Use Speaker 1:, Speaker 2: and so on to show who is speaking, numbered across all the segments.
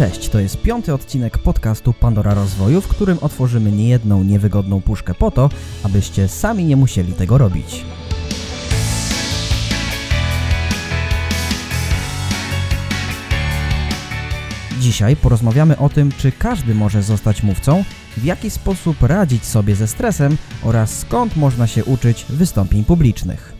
Speaker 1: Cześć, to jest piąty odcinek podcastu Pandora Rozwoju, w którym otworzymy niejedną niewygodną puszkę po to, abyście sami nie musieli tego robić. Dzisiaj porozmawiamy o tym, czy każdy może zostać mówcą, w jaki sposób radzić sobie ze stresem oraz skąd można się uczyć wystąpień publicznych.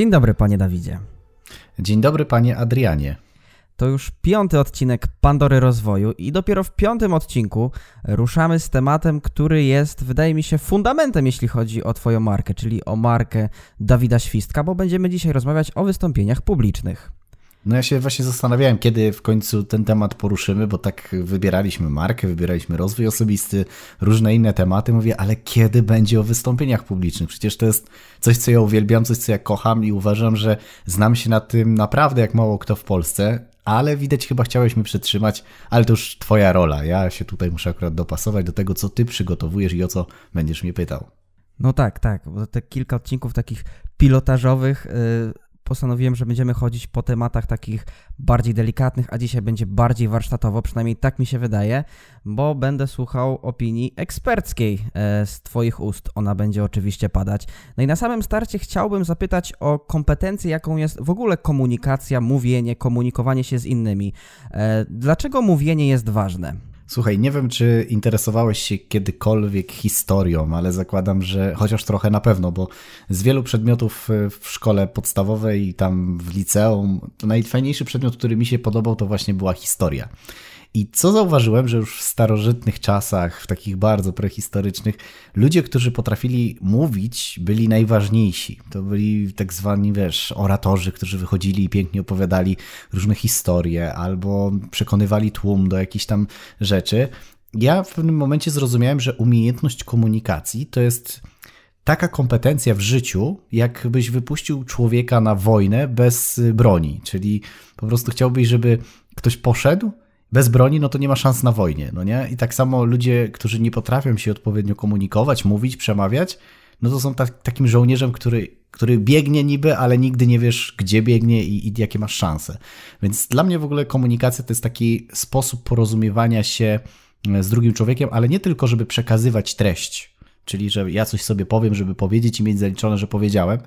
Speaker 1: Dzień dobry, panie Dawidzie.
Speaker 2: Dzień dobry, panie Adrianie.
Speaker 1: To już piąty odcinek Pandory Rozwoju i dopiero w piątym odcinku ruszamy z tematem, który jest, wydaje mi się, fundamentem, jeśli chodzi o Twoją markę, czyli o markę Dawida Świstka, bo będziemy dzisiaj rozmawiać o wystąpieniach publicznych.
Speaker 2: No ja się właśnie zastanawiałem, kiedy w końcu ten temat poruszymy, bo tak wybieraliśmy markę, wybieraliśmy rozwój osobisty, różne inne tematy. Mówię, ale kiedy będzie o wystąpieniach publicznych? Przecież to jest coś, co ja uwielbiam, coś, co ja kocham i uważam, że znam się na tym naprawdę jak mało kto w Polsce, ale widać chyba chciałeś mi przytrzymać, ale to już twoja rola. Ja się tutaj muszę akurat dopasować do tego, co ty przygotowujesz i o co będziesz mnie pytał.
Speaker 1: No tak, tak, bo te kilka odcinków takich pilotażowych... Yy postanowiłem, że będziemy chodzić po tematach takich bardziej delikatnych, a dzisiaj będzie bardziej warsztatowo, przynajmniej tak mi się wydaje, bo będę słuchał opinii eksperckiej e, z Twoich ust. Ona będzie oczywiście padać. No i na samym starcie chciałbym zapytać o kompetencję, jaką jest w ogóle komunikacja, mówienie, komunikowanie się z innymi. E, dlaczego mówienie jest ważne?
Speaker 2: Słuchaj, nie wiem, czy interesowałeś się kiedykolwiek historią, ale zakładam, że chociaż trochę na pewno, bo z wielu przedmiotów w szkole podstawowej i tam w liceum, najfajniejszy przedmiot, który mi się podobał, to właśnie była historia. I co zauważyłem, że już w starożytnych czasach, w takich bardzo prehistorycznych, ludzie, którzy potrafili mówić, byli najważniejsi. To byli tak zwani, wiesz, oratorzy, którzy wychodzili i pięknie opowiadali różne historie albo przekonywali tłum do jakichś tam rzeczy. Ja w pewnym momencie zrozumiałem, że umiejętność komunikacji to jest taka kompetencja w życiu, jakbyś wypuścił człowieka na wojnę bez broni. Czyli po prostu chciałbyś, żeby ktoś poszedł bez broni, no to nie ma szans na wojnie, no nie? I tak samo ludzie, którzy nie potrafią się odpowiednio komunikować, mówić, przemawiać, no to są tak, takim żołnierzem, który, który biegnie niby, ale nigdy nie wiesz, gdzie biegnie i, i jakie masz szanse. Więc dla mnie w ogóle komunikacja to jest taki sposób porozumiewania się e, z drugim człowiekiem, ale nie tylko, żeby przekazywać treść, czyli że ja coś sobie powiem, żeby powiedzieć i mieć zaliczone, że powiedziałem,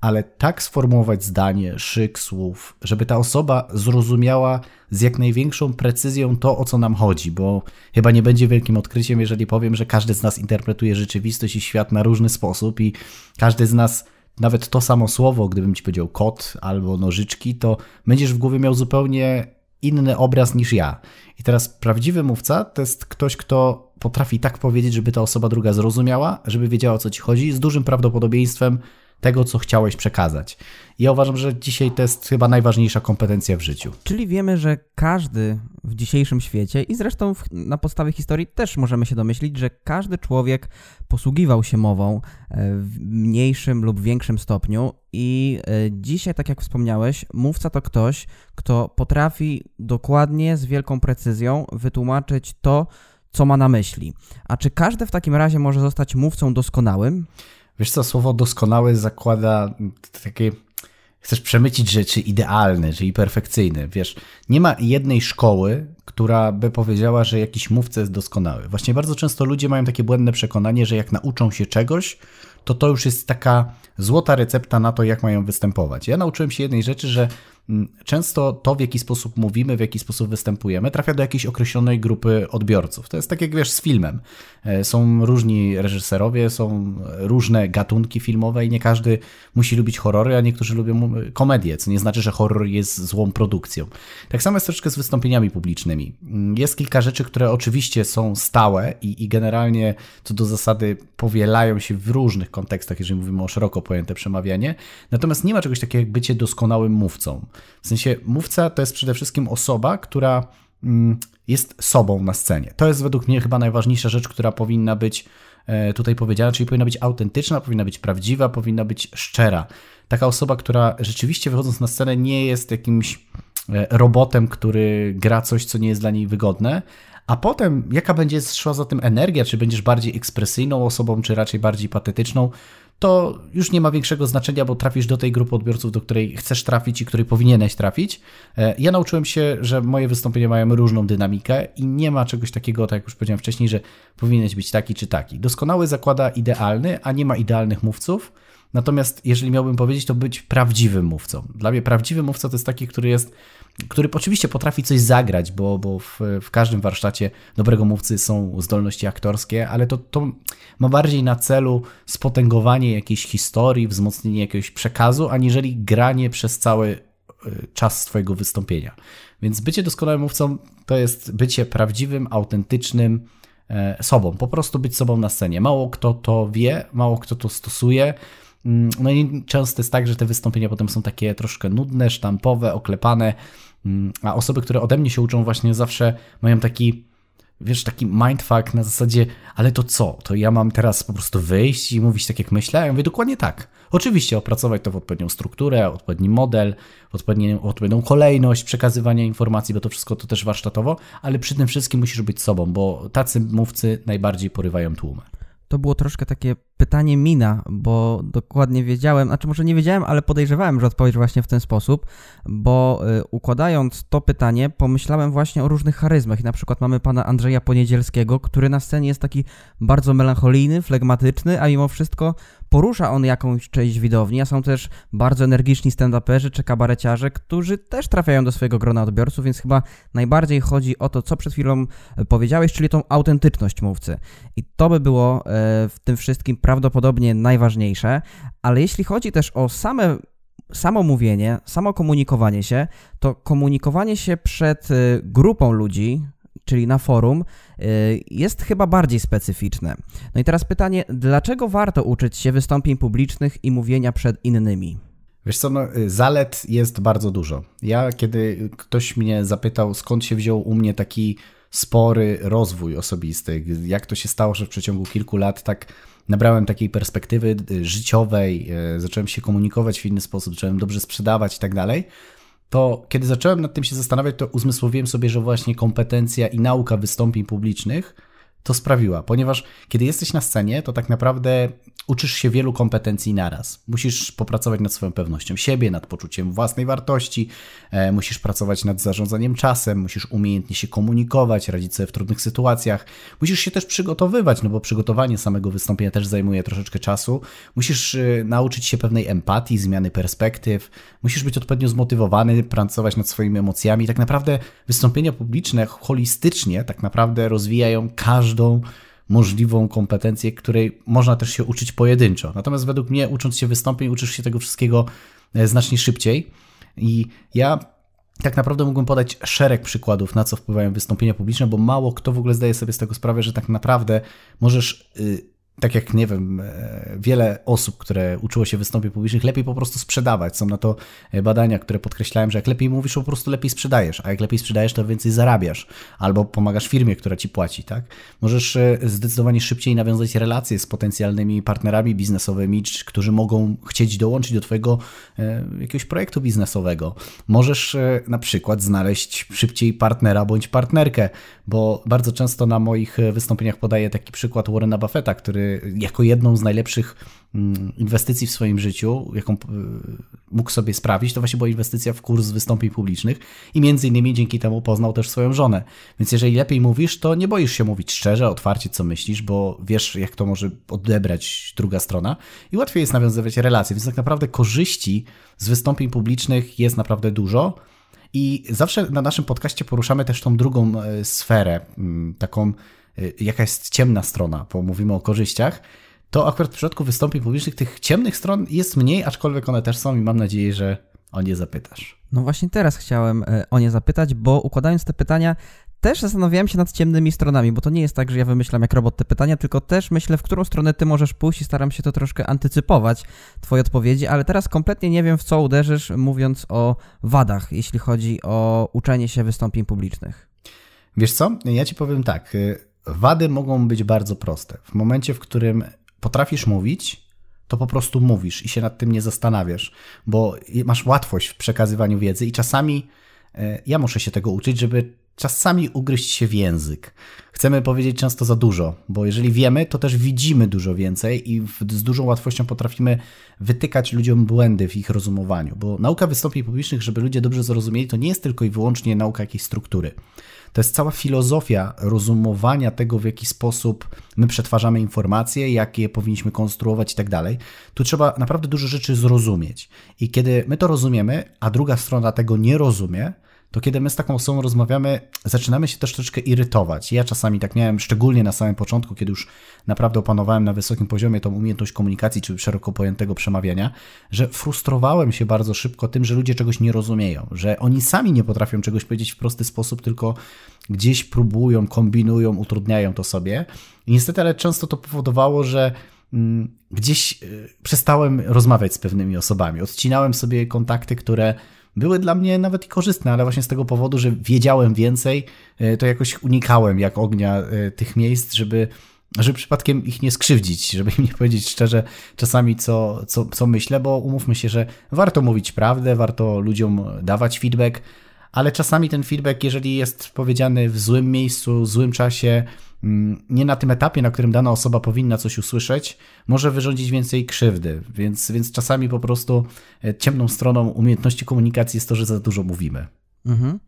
Speaker 2: ale tak sformułować zdanie, szyk słów, żeby ta osoba zrozumiała z jak największą precyzją to, o co nam chodzi, bo chyba nie będzie wielkim odkryciem, jeżeli powiem, że każdy z nas interpretuje rzeczywistość i świat na różny sposób i każdy z nas nawet to samo słowo, gdybym ci powiedział kot albo nożyczki, to będziesz w głowie miał zupełnie inny obraz niż ja. I teraz prawdziwy mówca to jest ktoś, kto potrafi tak powiedzieć, żeby ta osoba druga zrozumiała, żeby wiedziała o co ci chodzi, z dużym prawdopodobieństwem tego, co chciałeś przekazać. I ja uważam, że dzisiaj to jest chyba najważniejsza kompetencja w życiu.
Speaker 1: Czyli wiemy, że każdy w dzisiejszym świecie i zresztą w, na podstawie historii też możemy się domyślić, że każdy człowiek posługiwał się mową e, w mniejszym lub większym stopniu i e, dzisiaj, tak jak wspomniałeś, mówca to ktoś, kto potrafi dokładnie, z wielką precyzją wytłumaczyć to, co ma na myśli. A czy każdy w takim razie może zostać mówcą doskonałym?
Speaker 2: Wiesz co, słowo doskonały zakłada takie chcesz przemycić rzeczy idealne, czyli perfekcyjne. Wiesz, nie ma jednej szkoły, która by powiedziała, że jakiś mówca jest doskonały. Właśnie bardzo często ludzie mają takie błędne przekonanie, że jak nauczą się czegoś, to to już jest taka złota recepta na to, jak mają występować. Ja nauczyłem się jednej rzeczy, że często to, w jaki sposób mówimy, w jaki sposób występujemy, trafia do jakiejś określonej grupy odbiorców. To jest tak jak wiesz z filmem. E, są różni reżyserowie, są różne gatunki filmowe i nie każdy musi lubić horrory, a niektórzy lubią komedię, co nie znaczy, że horror jest złą produkcją. Tak samo jest troszeczkę z wystąpieniami publicznymi. Mm, jest kilka rzeczy, które oczywiście są stałe i, i generalnie co do zasady powielają się w różnych kontekstach, jeżeli mówimy o szeroko pojęte przemawianie. Natomiast nie ma czegoś takiego jak bycie doskonałym mówcą. W sensie mówca to jest przede wszystkim osoba, która mm, jest sobą na scenie. To jest według mnie chyba najważniejsza rzecz, która powinna być e, tutaj powiedziana, czyli powinna być autentyczna, powinna być prawdziwa, powinna być szczera. Taka osoba, która rzeczywiście wychodząc na scenę nie jest jakimś robotem, który gra coś, co nie jest dla niej wygodne, a potem jaka będzie szła za tym energia, czy będziesz bardziej ekspresyjną osobą, czy raczej bardziej patetyczną, to już nie ma większego znaczenia, bo trafisz do tej grupy odbiorców, do której chcesz trafić i której powinieneś trafić. E, ja nauczyłem się, że moje wystąpienia mają różną dynamikę i nie ma czegoś takiego, tak jak już powiedziałem wcześniej, że powinieneś być taki czy taki. Doskonały zakłada idealny, a nie ma idealnych mówców. Natomiast jeżeli miałbym powiedzieć, to być prawdziwym mówcą. Dla mnie prawdziwy mówca to jest taki, który jest który oczywiście potrafi coś zagrać, bo, bo w, w każdym warsztacie dobrego mówcy są zdolności aktorskie, ale to, to ma bardziej na celu spotęgowanie jakiejś historii, wzmocnienie jakiegoś przekazu, aniżeli granie przez cały y, czas swojego wystąpienia. Więc bycie doskonałym mówcą to jest bycie prawdziwym, autentycznym e, sobą, po prostu być sobą na scenie. Mało kto to wie, mało kto to stosuje. Mm, no i często jest tak, że te wystąpienia potem są takie troszkę nudne, sztampowe, oklepane, mm, a osoby, które ode mnie się uczą, właśnie zawsze mają taki, wiesz, taki mindfuck na zasadzie, ale to co? To ja mam teraz po prostu wyjść i mówić tak, jak myślę? Ja mówię dokładnie tak. Oczywiście opracować to w odpowiednią strukturę, odpowiedni model, odpowiednią, odpowiednią kolejność przekazywania informacji, bo to wszystko to też warsztatowo, ale przy tym wszystkim musisz być sobą, bo tacy mówcy najbardziej porywają tłumy
Speaker 1: to było troszkę takie pytanie mina, bo dokładnie wiedziałem, znaczy może nie wiedziałem, ale podejrzewałem, że odpowiedź właśnie w ten sposób, bo y, układając to pytanie, pomyślałem właśnie o różnych charyzmach. I na przykład mamy pana Andrzeja Poniedzielskiego, który na scenie jest taki bardzo melancholijny, flegmatyczny, a mimo wszystko porusza on jakąś część widowni, a są też bardzo energiczni stand-uperzy czy kabareciarze, którzy też trafiają do swojego grona odbiorców, więc chyba najbardziej chodzi o to, co przed chwilą e, powiedziałeś, czyli tą autentyczność mówcy. I to by było e, w tym wszystkim prawdopodobnie najważniejsze, ale jeśli chodzi też o same samo mówienie, samo komunikowanie się, to komunikowanie się przed e, grupą ludzi, czyli na forum, y, jest chyba bardziej specyficzne. No i teraz pytanie, dlaczego warto uczyć się wystąpień publicznych i mówienia przed innymi?
Speaker 2: Wiesz co, no, y, zalet jest bardzo dużo. Ja, kiedy ktoś mnie zapytał, skąd się wziął u mnie taki spory rozwój osobisty, jak to się stało, że w przeciągu kilku lat tak nabrałem takiej perspektywy y, życiowej, zacząłem się komunikować w inny sposób, zacząłem dobrze sprzedawać i tak dalej, to kiedy zacząłem nad tym się zastanawiać, to uzmysłowiłem sobie, że właśnie kompetencja i nauka wystąpień publicznych to sprawiła, ponieważ kiedy jesteś na scenie, to tak naprawdę uczysz się wielu kompetencji naraz. Musisz popracować nad swoją pewnością siebie, nad poczuciem własnej wartości, e, musisz pracować nad zarządzaniem czasem, musisz umiejętnie się komunikować, radzić sobie w trudnych sytuacjach, musisz się też przygotowywać, no bo przygotowanie samego wystąpienia też zajmuje troszeczkę czasu. Musisz e, nauczyć się pewnej empatii, zmiany perspektyw, musisz być odpowiednio zmotywowany, pracować nad swoimi emocjami. Tak naprawdę wystąpienia publiczne holistycznie tak naprawdę rozwijają każdą możliwą kompetencję, której można też się uczyć pojedynczo. Natomiast według mnie, ucząc się wystąpień, uczysz się tego wszystkiego e, znacznie szybciej. I ja tak naprawdę mógłbym podać szereg przykładów, na co wpływają wystąpienia publiczne, bo mało kto w ogóle zdaje sobie z tego sprawę, że tak naprawdę możesz y, tak jak nie wiem, e, wiele osób, które uczyło się wystąpień publicznych, lepiej po prostu sprzedawać. Są na to e, badania, które podkreślają, że jak lepiej mówisz, po prostu lepiej sprzedajesz, a jak lepiej sprzedajesz, to więcej zarabiasz, albo pomagasz firmie, która ci płaci, tak? Możesz e, zdecydowanie szybciej nawiązać relacje z potencjalnymi partnerami biznesowymi, którzy mogą chcieć dołączyć do twojego jakiegoś projektu biznesowego. Możesz na przykład znaleźć szybciej partnera bądź partnerkę, bo bardzo często na moich wystąpieniach podaję taki przykład Warrena Buffetta, który jako jedną z najlepszych mm, inwestycji w swoim życiu, jaką e, mógł sobie sprawić, to właśnie była inwestycja w kurs wystąpień publicznych i między innymi dzięki temu poznał też swoją żonę. Więc jeżeli lepiej mówisz, to nie boisz się mówić szczerze, otwarcie, co myślisz, bo wiesz, jak to może odebrać druga strona i łatwiej jest nawiązywać relacje. Więc tak naprawdę korzyści z wystąpień publicznych jest naprawdę dużo. I zawsze na naszym podcaście poruszamy też tą drugą e, sferę, mm, taką jaka jest ciemna strona, bo mówimy o korzyściach, to akurat w przypadku wystąpień publicznych tych ciemnych stron jest mniej, aczkolwiek one też są i mam nadzieję, że o nie zapytasz.
Speaker 1: No właśnie teraz chciałem y, o nie zapytać, bo układając te pytania, też zastanawiałem się nad ciemnymi stronami, bo to nie jest tak, że ja wymyślam jak robot te pytania, tylko też myślę, w którą stronę ty możesz pójść i staram się to troszkę antycypować, twoje odpowiedzi, ale teraz kompletnie nie wiem, w co uderzysz, mówiąc o wadach, jeśli chodzi o uczenie się wystąpień publicznych.
Speaker 2: Wiesz co? Ja ci powiem tak. Wady mogą być bardzo proste. W momencie, w którym potrafisz mówić, to po prostu mówisz i się nad tym nie zastanawiasz, bo masz łatwość w przekazywaniu wiedzy i czasami e, ja muszę się tego uczyć, żeby czasami ugryźć się w język. Chcemy powiedzieć często za dużo, bo jeżeli wiemy, to też widzimy dużo więcej i z dużą łatwością potrafimy wytykać ludziom błędy w ich rozumowaniu. Bo nauka wystąpień publicznych, żeby ludzie dobrze zrozumieli, to nie jest tylko i wyłącznie nauka jakiejś struktury. To jest cała filozofia rozumowania tego, w jaki sposób my przetwarzamy informacje, jak je powinniśmy konstruować i tak dalej. Tu trzeba naprawdę dużo rzeczy zrozumieć. I kiedy my to rozumiemy, a druga strona tego nie rozumie, to kiedy my z taką osobą rozmawiamy, zaczynamy się też troszeczkę irytować. Ja czasami tak miałem, szczególnie na samym początku, kiedy już naprawdę opanowałem na wysokim poziomie tą umiejętność komunikacji, czy szeroko pojętego przemawiania, że frustrowałem się bardzo szybko tym, że ludzie czegoś nie rozumieją, że oni sami nie potrafią czegoś powiedzieć w prosty sposób, tylko gdzieś próbują, kombinują, utrudniają to sobie. I niestety, ale często to powodowało, że mm, gdzieś y, przestałem rozmawiać z pewnymi osobami. Odcinałem sobie kontakty, które były dla mnie nawet i korzystne, ale właśnie z tego powodu, że wiedziałem więcej, e, to jakoś unikałem jak ognia e, tych miejsc, żeby, żeby przypadkiem ich nie skrzywdzić, żeby im nie powiedzieć szczerze czasami co, co, co myślę, bo umówmy się, że warto mówić prawdę, warto ludziom dawać feedback, ale czasami ten feedback, jeżeli jest powiedziany w złym miejscu, w złym czasie, nie na tym etapie, na którym dana osoba powinna coś usłyszeć, może wyrządzić więcej krzywdy. Więc, więc czasami po prostu e, ciemną stroną umiejętności komunikacji jest to, że za dużo mówimy. Mhm.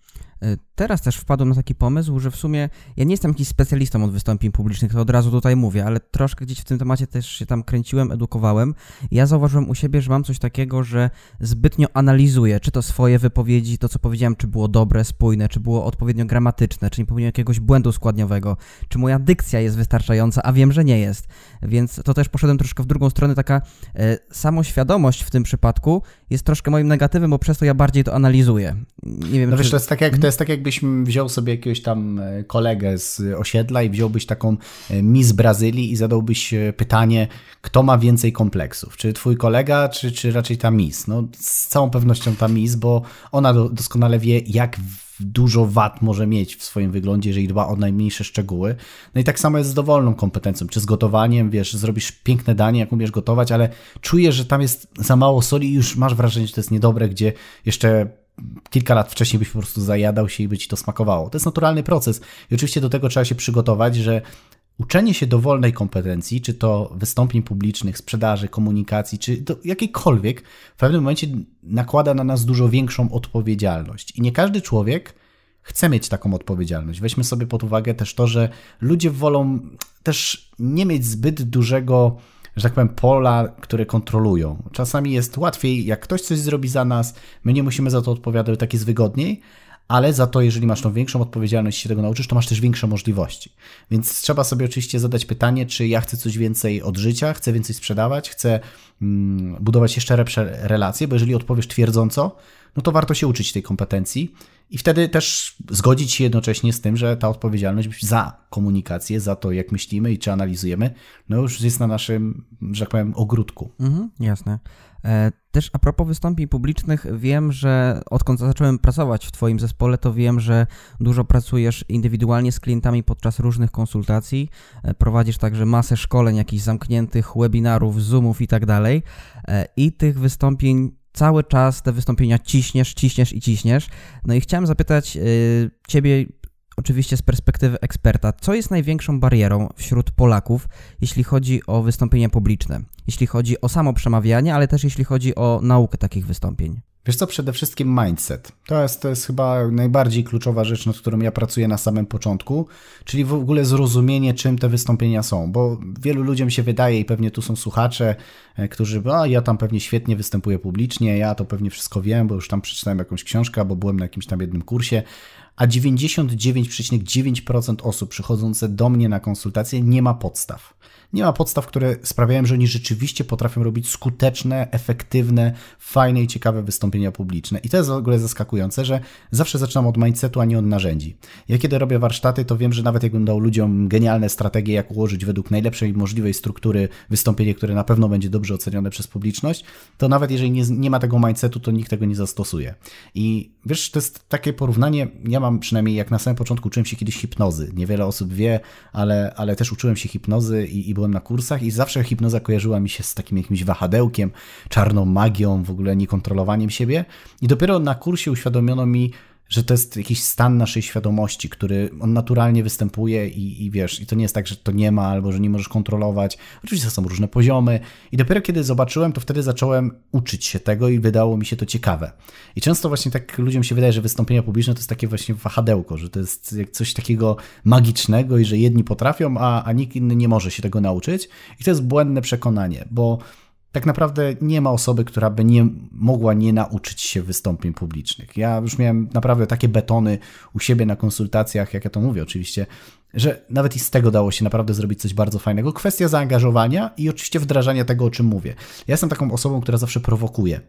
Speaker 1: Teraz też wpadłem na taki pomysł, że w sumie ja nie jestem jakiś specjalistą od wystąpień publicznych, to od razu tutaj mówię, ale troszkę gdzieś w tym temacie też się tam kręciłem, edukowałem. Ja zauważyłem u siebie, że mam coś takiego, że zbytnio analizuję, czy to swoje wypowiedzi, to co powiedziałem, czy było dobre, spójne, czy było odpowiednio gramatyczne, czy nie popełniłem jakiegoś błędu składniowego, czy moja dykcja jest wystarczająca, a wiem, że nie jest. Więc to też poszedłem troszkę w drugą stronę, taka e, samoświadomość w tym przypadku jest troszkę moim negatywem, bo przez to ja bardziej to analizuję.
Speaker 2: Nie wiem, no czy... wiesz, to jest tak jak, to jest tak jakbyś wziął sobie jakiegoś tam e, kolegę z osiedla i wziąłbyś taką e, Miss Brazylii i zadałbyś e, pytanie, kto ma więcej kompleksów? Czy twój kolega, czy, czy raczej ta Miss? No z całą pewnością ta Miss, bo ona doskonale wie, jak dużo wad może mieć w swoim wyglądzie, jeżeli dba o najmniejsze szczegóły. No i tak samo jest z dowolną kompetencją, czy z gotowaniem, wiesz, zrobisz piękne danie, jak umiesz gotować, ale czujesz, że tam jest za mało soli i już masz wrażenie, że to jest niedobre, gdzie jeszcze kilka lat wcześniej byś po prostu zajadał się i by ci to smakowało. To jest naturalny proces i oczywiście do tego trzeba się przygotować, że uczenie się dowolnej kompetencji, czy to wystąpień publicznych, sprzedaży, komunikacji, czy do jakiejkolwiek, w pewnym momencie nakłada na nas dużo większą odpowiedzialność. I nie każdy człowiek chce mieć taką odpowiedzialność. Weźmy sobie pod uwagę też to, że ludzie wolą też nie mieć zbyt dużego że tak powiem, pola, które kontrolują. Czasami jest łatwiej, jak ktoś coś zrobi za nas, my nie musimy za to odpowiadać, tak jest wygodniej, ale za to, jeżeli masz tą większą odpowiedzialność się tego nauczysz, to masz też większe możliwości. Więc trzeba sobie oczywiście zadać pytanie, czy ja chcę coś więcej od życia, chcę więcej sprzedawać, chcę mm, budować jeszcze lepsze relacje, bo jeżeli odpowiesz twierdząco, no to warto się uczyć tej kompetencji i wtedy też zgodzić się jednocześnie z tym, że ta odpowiedzialność za komunikację, za to, jak myślimy i czy analizujemy, no już jest na naszym, że tak powiem, ogródku.
Speaker 1: Mhm, jasne. E, też a propos wystąpień publicznych, wiem, że odkąd zacząłem pracować w Twoim zespole, to wiem, że dużo pracujesz indywidualnie z klientami podczas różnych konsultacji. E, prowadzisz także masę szkoleń, jakichś zamkniętych, webinarów, zoomów i tak dalej. E, I tych wystąpień cały czas te wystąpienia ciśniesz, ciśniesz i ciśniesz. No i chciałem zapytać yy, Ciebie, oczywiście z perspektywy eksperta, co jest największą barierą wśród Polaków, jeśli chodzi o wystąpienia publiczne? Jeśli chodzi o samo przemawianie, ale też jeśli chodzi o naukę takich wystąpień?
Speaker 2: Wiesz co, przede wszystkim mindset. To jest, to jest chyba najbardziej kluczowa rzecz, nad którą ja pracuję na samym początku, czyli w ogóle zrozumienie, czym te wystąpienia są, bo wielu ludziom się wydaje i pewnie tu są słuchacze, e, którzy, a ja tam pewnie świetnie występuję publicznie, ja to pewnie wszystko wiem, bo już tam przeczytałem jakąś książkę, albo byłem na jakimś tam jednym kursie, a 99,9% osób przychodzące do mnie na konsultacje nie ma podstaw nie ma podstaw, które sprawiają, że oni rzeczywiście potrafią robić skuteczne, efektywne, fajne i ciekawe wystąpienia publiczne. I to jest w ogóle zaskakujące, że zawsze zaczynam od mindsetu, a nie od narzędzi. Ja kiedy robię warsztaty, to wiem, że nawet jakbym dał ludziom genialne strategie, jak ułożyć według najlepszej możliwej struktury wystąpienie, które na pewno będzie dobrze ocenione przez publiczność, to nawet jeżeli nie, nie ma tego mindsetu, to nikt tego nie zastosuje. I wiesz, to jest takie porównanie, ja mam przynajmniej jak na samym początku uczyłem się kiedyś hipnozy. Niewiele osób wie, ale, ale też uczyłem się hipnozy i, i byłem na kursach i zawsze hipnoza kojarzyła mi się z takim jakimś wahadełkiem, czarną magią, w ogóle niekontrolowaniem siebie. I dopiero na kursie uświadomiono mi, że to jest jakiś stan naszej świadomości, który on naturalnie występuje i, i wiesz, i to nie jest tak, że to nie ma albo że nie możesz kontrolować. Oczywiście są różne poziomy i dopiero kiedy zobaczyłem, to wtedy zacząłem uczyć się tego i wydało mi się to ciekawe. I często właśnie tak ludziom się wydaje, że wystąpienia publiczne to jest takie właśnie wahadełko, że to jest coś takiego magicznego i że jedni potrafią, a, a nikt inny nie może się tego nauczyć. I to jest błędne przekonanie, bo tak naprawdę nie ma osoby, która by nie mogła nie nauczyć się wystąpień publicznych. Ja już miałem naprawdę takie betony u siebie na konsultacjach, jak ja to mówię oczywiście, że nawet i z tego dało się naprawdę zrobić coś bardzo fajnego. Kwestia zaangażowania i oczywiście wdrażania tego, o czym mówię. Ja jestem taką osobą, która zawsze prowokuje.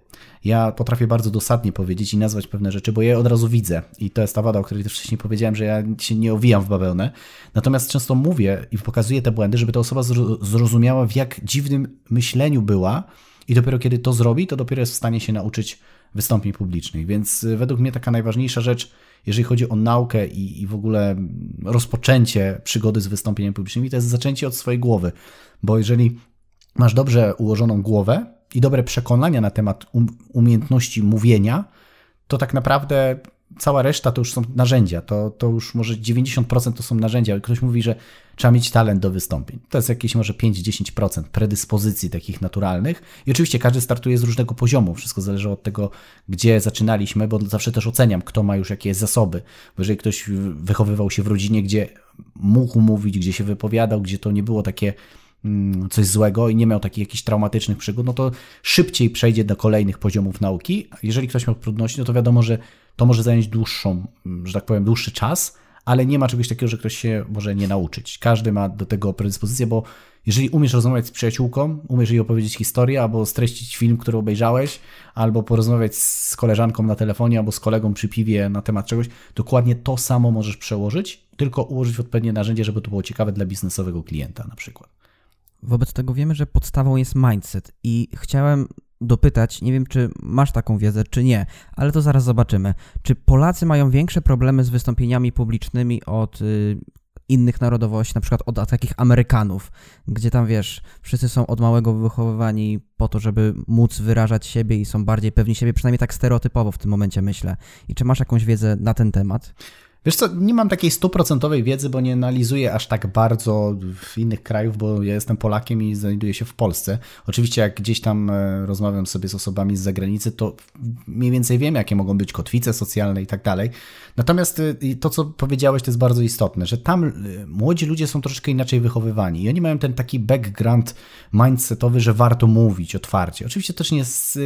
Speaker 2: Ja potrafię bardzo dosadnie powiedzieć i nazwać pewne rzeczy, bo je od razu widzę. I to jest ta wada, o której też wcześniej powiedziałem, że ja się nie owijam w bawełnę. Natomiast często mówię i pokazuję te błędy, żeby ta osoba zrozumiała, w jak dziwnym myśleniu była i dopiero kiedy to zrobi, to dopiero jest w stanie się nauczyć wystąpień publicznych. Więc y, według mnie taka najważniejsza rzecz, jeżeli chodzi o naukę i, i w ogóle rozpoczęcie przygody z wystąpieniami publicznymi, to jest zaczęcie od swojej głowy. Bo jeżeli masz dobrze ułożoną głowę i dobre przekonania na temat um, umiejętności mówienia, to tak naprawdę cała reszta to już są narzędzia. To, to już może 90% to są narzędzia. Ktoś mówi, że trzeba mieć talent do wystąpień. To jest jakieś może 5-10% predyspozycji takich naturalnych. I oczywiście każdy startuje z różnego poziomu. Wszystko zależy od tego, gdzie zaczynaliśmy, bo zawsze też oceniam, kto ma już jakie zasoby. Bo jeżeli ktoś wychowywał się w rodzinie, gdzie mógł mówić, gdzie się wypowiadał, gdzie to nie było takie mm, coś złego i nie miał takich jakichś traumatycznych przygód, no to szybciej przejdzie do kolejnych poziomów nauki. Jeżeli ktoś miał trudności, no to wiadomo, że to może zająć dłuższą, że tak powiem, dłuższy czas, ale nie ma czegoś takiego, że ktoś się może nie nauczyć. Każdy ma do tego predyspozycję, bo jeżeli umiesz rozmawiać z przyjaciółką, umiesz jej opowiedzieć historię, albo streścić film, który obejrzałeś, albo porozmawiać z koleżanką na telefonie, albo z kolegą przy piwie na temat czegoś, dokładnie to samo możesz przełożyć, tylko ułożyć odpowiednie narzędzie, żeby to było ciekawe dla biznesowego klienta na przykład.
Speaker 1: Wobec tego wiemy, że podstawą jest mindset i chciałem dopytać, nie wiem czy masz taką wiedzę, czy nie, ale to zaraz zobaczymy. Czy Polacy mają większe problemy z wystąpieniami publicznymi od y, innych narodowości, na przykład od takich Amerykanów, gdzie tam wiesz, wszyscy są od małego wychowywani po to, żeby móc wyrażać siebie i są bardziej pewni siebie, przynajmniej tak stereotypowo w tym momencie myślę. I czy masz jakąś wiedzę na ten temat?
Speaker 2: Wiesz co, nie mam takiej stuprocentowej wiedzy, bo nie analizuję aż tak bardzo innych krajów, bo ja jestem Polakiem i znajduję się w Polsce. Oczywiście jak gdzieś tam e, rozmawiam sobie z osobami z zagranicy, to mniej więcej wiem, jakie mogą być kotwice socjalne i tak dalej. Natomiast e, to, co powiedziałeś, to jest bardzo istotne, że tam e, młodzi ludzie są troszeczkę inaczej wychowywani i oni mają ten taki background mindsetowy, że warto mówić otwarcie. Oczywiście też nie jest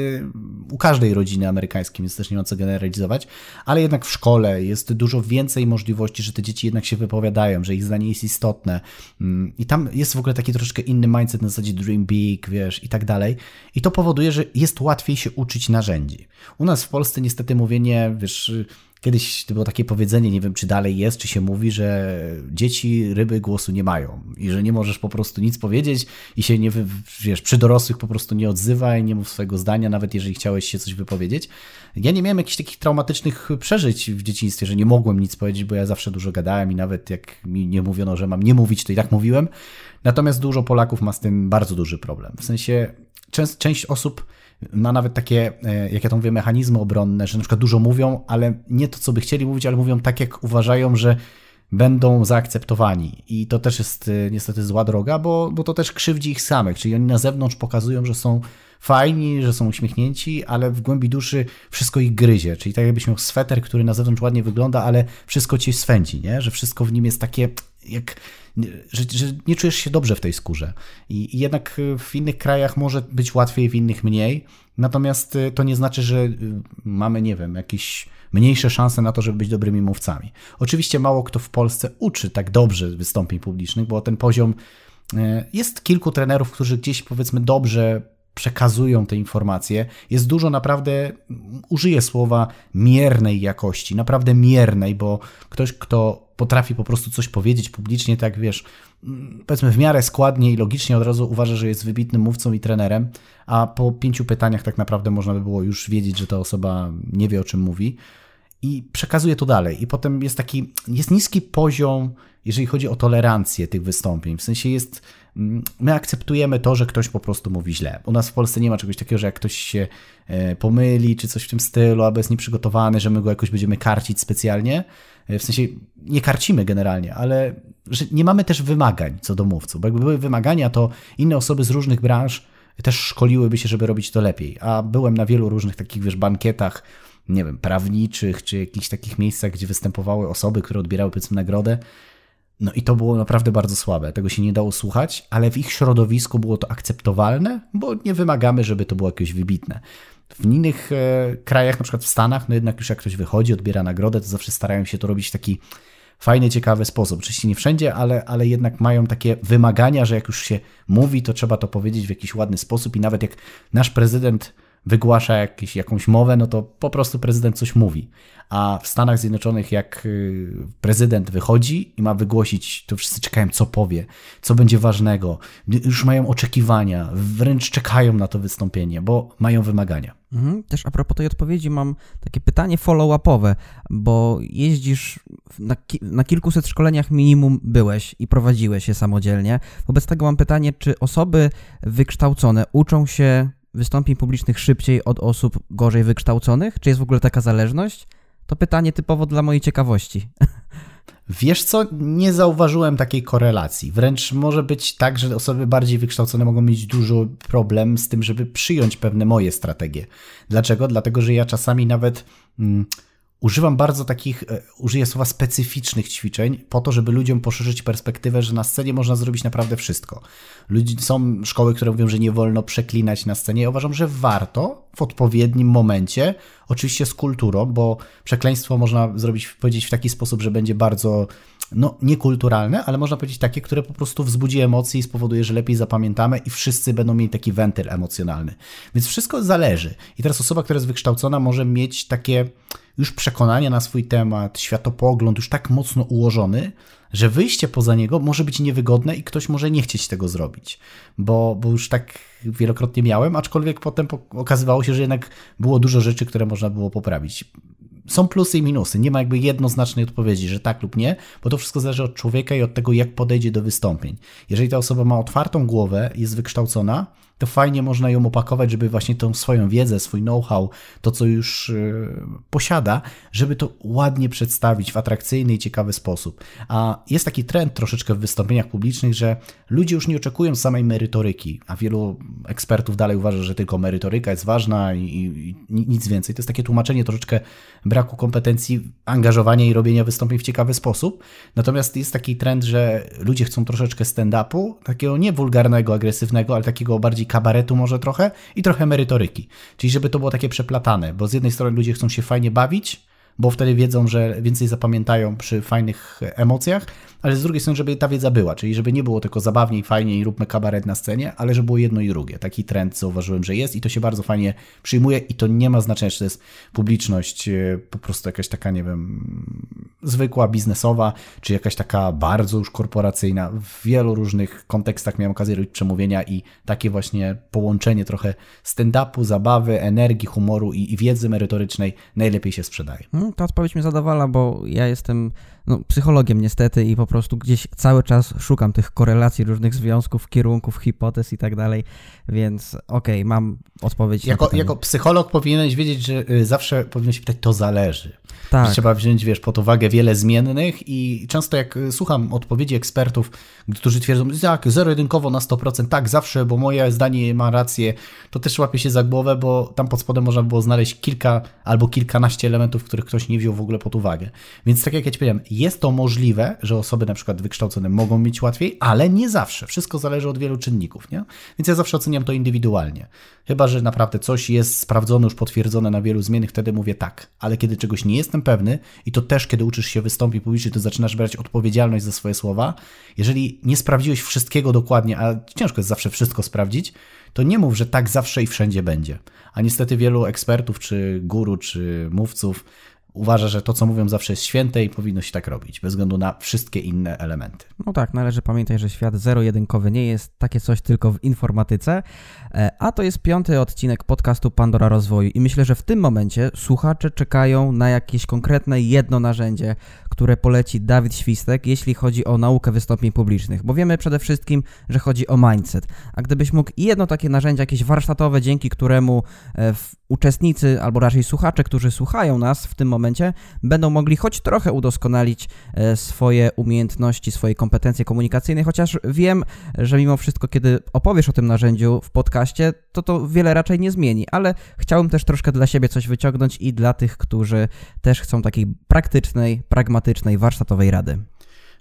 Speaker 2: u każdej rodziny amerykańskiej, więc też nie ma co generalizować, ale jednak w szkole jest dużo więcej więcej możliwości, że te dzieci jednak się wypowiadają, że ich zdanie jest istotne. Mm, I tam jest w ogóle taki troszeczkę inny mindset na zasadzie dream big, wiesz, i tak dalej. I to powoduje, że jest łatwiej się uczyć narzędzi. U nas w Polsce niestety mówienie, wiesz, Kiedyś to było takie powiedzenie, nie wiem czy dalej jest, czy się mówi, że dzieci ryby głosu nie mają i że nie możesz po prostu nic powiedzieć i się nie, wiesz, przy dorosłych po prostu nie odzywaj, nie mów swojego zdania, nawet jeżeli chciałeś się coś wypowiedzieć. Ja nie miałem jakichś takich traumatycznych przeżyć w dzieciństwie, że nie mogłem nic powiedzieć, bo ja zawsze dużo gadałem i nawet jak mi nie mówiono, że mam nie mówić, to i tak mówiłem. Natomiast dużo Polaków ma z tym bardzo duży problem. W sensie część, część osób ma nawet takie, e, jak ja to mówię, mechanizmy obronne, że na przykład dużo mówią, ale nie to, co by chcieli mówić, ale mówią tak, jak uważają, że będą zaakceptowani. I to też jest e, niestety zła droga, bo, bo to też krzywdzi ich samych, czyli oni na zewnątrz pokazują, że są fajni, że są uśmiechnięci, ale w głębi duszy wszystko ich gryzie. Czyli tak jakbyś miał sweter, który na zewnątrz ładnie wygląda, ale wszystko ci swędzi, nie? że wszystko w nim jest takie jak że, że, nie czujesz się dobrze w tej skórze. I, I, jednak w innych krajach może być łatwiej, w innych mniej. Natomiast y, to nie znaczy, że y, mamy, nie wiem, jakieś mniejsze szanse na to, żeby być dobrymi mówcami. Oczywiście mało kto w Polsce uczy tak dobrze wystąpień publicznych, bo ten poziom jest kilku trenerów, którzy gdzieś powiedzmy dobrze przekazują te informacje. Jest dużo naprawdę, użyję słowa miernej jakości, naprawdę miernej, bo ktoś, kto potrafi po prostu coś powiedzieć publicznie, tak wiesz, powiedzmy w miarę składnie i logicznie od razu uważa, że jest wybitnym mówcą i trenerem, a po pięciu pytaniach tak naprawdę można by było już wiedzieć, że ta osoba nie wie o czym mówi i przekazuje to dalej. I potem jest taki, jest niski poziom, jeżeli chodzi o tolerancję tych wystąpień. W sensie jest mm, my akceptujemy to, że ktoś po prostu mówi źle. U nas w Polsce nie ma czegoś takiego, że jak ktoś się e, pomyli, czy coś w tym stylu, albo jest nieprzygotowany, że my go jakoś będziemy karcić specjalnie. E, w sensie nie karcimy generalnie, ale że nie mamy też wymagań co do mówców. Bo jakby były wymagania, to inne osoby z różnych branż też szkoliłyby się, żeby robić to lepiej. A byłem na wielu różnych takich, wiesz, bankietach, nie wiem, prawniczych, czy jakichś takich miejscach, gdzie występowały osoby, które odbierały, powiedzmy, nagrodę. No i to było naprawdę bardzo słabe. Tego się nie dało słuchać, ale w ich środowisku było to akceptowalne, bo nie wymagamy, żeby to było jakieś wybitne. W innych e, krajach, na przykład w Stanach, no jednak już jak ktoś wychodzi, odbiera nagrodę, to zawsze starają się to robić w taki fajny, ciekawy sposób. Oczywiście nie wszędzie, ale, ale jednak mają takie wymagania, że jak już się mówi, to trzeba to powiedzieć w jakiś ładny sposób i nawet jak nasz prezydent wygłasza jakiś, jakąś mowę, no to po prostu prezydent coś mówi. A w Stanach Zjednoczonych, jak y, prezydent wychodzi i ma wygłosić, to wszyscy czekają, co powie, co będzie ważnego. Już mają oczekiwania, wręcz czekają na to wystąpienie, bo mają wymagania.
Speaker 1: Mhm. Też a propos tej odpowiedzi mam takie pytanie follow-upowe, bo jeździsz na, ki na kilkuset szkoleniach minimum byłeś i prowadziłeś je samodzielnie. Wobec tego mam pytanie, czy osoby wykształcone uczą się wystąpień publicznych szybciej od osób gorzej wykształconych? Czy jest w ogóle taka zależność? To pytanie typowo dla mojej ciekawości.
Speaker 2: Wiesz co, nie zauważyłem takiej korelacji. Wręcz może być tak, że osoby bardziej wykształcone mogą mieć dużo problem z tym, żeby przyjąć pewne moje strategie. Dlaczego? Dlatego, że ja czasami nawet. Mm, używam bardzo takich, e, użyję słowa specyficznych ćwiczeń po to, żeby ludziom poszerzyć perspektywę, że na scenie można zrobić naprawdę wszystko. Ludzi, są szkoły, które mówią, że nie wolno przeklinać na scenie. Ja uważam, że warto w odpowiednim momencie, oczywiście z kulturą, bo przekleństwo można zrobić, powiedzieć w taki sposób, że będzie bardzo no, niekulturalne, ale można powiedzieć takie, które po prostu wzbudzi emocje i spowoduje, że lepiej zapamiętamy i wszyscy będą mieli taki wentyl emocjonalny. Więc wszystko zależy. I teraz osoba, która jest wykształcona, może mieć takie już przekonania na swój temat, światopogląd już tak mocno ułożony, że wyjście poza niego może być niewygodne i ktoś może nie chcieć tego zrobić. Bo, bo już tak wielokrotnie miałem, aczkolwiek potem okazywało się, że jednak było dużo rzeczy, które można było poprawić są plusy i minusy. Nie ma jakby jednoznacznej odpowiedzi, że tak lub nie, bo to wszystko zależy od człowieka i od tego, jak podejdzie do wystąpień. Jeżeli ta osoba ma otwartą głowę, jest wykształcona, to fajnie można ją opakować, żeby właśnie tą swoją wiedzę, swój know-how, to co już yy, posiada, żeby to ładnie przedstawić w atrakcyjny i ciekawy sposób. A jest taki trend troszeczkę w wystąpieniach publicznych, że ludzie już nie oczekują samej merytoryki, a wielu ekspertów dalej uważa, że tylko merytoryka jest ważna i, i, i nic więcej. To jest takie tłumaczenie troszeczkę braku kompetencji, angażowania i robienia wystąpień w ciekawy sposób. Natomiast jest taki trend, że ludzie chcą troszeczkę stand-upu, takiego nie wulgarnego, agresywnego, ale takiego bardziej kabaretu może trochę i trochę merytoryki. Czyli żeby to było takie przeplatane, bo z jednej strony ludzie chcą się fajnie bawić, bo wtedy wiedzą, że więcej zapamiętają przy fajnych emocjach, ale z drugiej strony, żeby ta wiedza była, czyli żeby nie było tylko zabawniej, fajniej, róbmy kabaret na scenie, ale żeby było jedno i drugie. Taki trend zauważyłem, że jest i to się bardzo fajnie przyjmuje i to nie ma znaczenia, czy to jest publiczność e, po prostu jakaś taka, nie wiem, zwykła, biznesowa, czy jakaś taka bardzo już korporacyjna. W wielu różnych kontekstach miałem okazję robić przemówienia i takie właśnie połączenie trochę stand-upu, zabawy, energii, humoru i, i wiedzy merytorycznej najlepiej się sprzedaje.
Speaker 1: Hmm, ta odpowiedź mnie zadowala, bo ja jestem no, psychologiem niestety i po prostu gdzieś cały czas szukam tych korelacji, różnych związków, kierunków, hipotez i tak dalej, więc okej, okay, mam odpowiedź.
Speaker 2: Jako, jako psycholog powinieneś wiedzieć, że y, zawsze powinien się pytać, to zależy. Tak. Trzeba wziąć, wiesz, pod uwagę wiele zmiennych i często jak y, słucham odpowiedzi ekspertów, którzy twierdzą, tak, zero-jedynkowo na 100%, tak, zawsze, bo moje zdanie ma rację, to też łapie się za głowę, bo tam pod spodem można było znaleźć kilka albo kilkanaście elementów, których ktoś nie wziął w ogóle pod uwagę. Więc tak jak ja ci powiedziałem, jest to możliwe, że osoby na przykład wykształcone mogą mieć łatwiej, ale nie zawsze. Wszystko zależy od wielu czynników, nie? Więc ja zawsze oceniam to indywidualnie. Chyba, że naprawdę coś jest sprawdzone, już potwierdzone na wielu zmiennych, wtedy mówię tak. Ale kiedy czegoś nie jestem pewny i to też, kiedy uczysz się wystąpić publicznie, to zaczynasz brać odpowiedzialność za swoje słowa. Jeżeli nie sprawdziłeś wszystkiego dokładnie, a ciężko jest zawsze wszystko sprawdzić, to nie mów, że tak zawsze i wszędzie będzie. A niestety wielu ekspertów, czy guru, czy mówców uważa, że to, co mówią, zawsze jest święte i powinno się tak robić, bez względu na wszystkie inne elementy.
Speaker 1: No tak, należy pamiętać, że świat zero-jedynkowy nie jest takie coś tylko w informatyce, e, a to jest piąty odcinek podcastu Pandora Rozwoju i myślę, że w tym momencie słuchacze czekają na jakieś konkretne jedno narzędzie, które poleci Dawid Świstek, jeśli chodzi o naukę wystąpień publicznych, bo wiemy przede wszystkim, że chodzi o mindset. A gdybyś mógł jedno takie narzędzie, jakieś warsztatowe, dzięki któremu e, uczestnicy, albo raczej słuchacze, którzy słuchają nas w tym momencie, będą mogli choć trochę udoskonalić e, swoje umiejętności, swoje kompetencje komunikacyjne, chociaż wiem, że mimo wszystko, kiedy opowiesz o tym narzędziu w podcaście, to to wiele raczej nie zmieni, ale chciałbym też troszkę dla siebie coś wyciągnąć i dla tych, którzy też chcą takiej praktycznej, pragmatycznej, warsztatowej rady.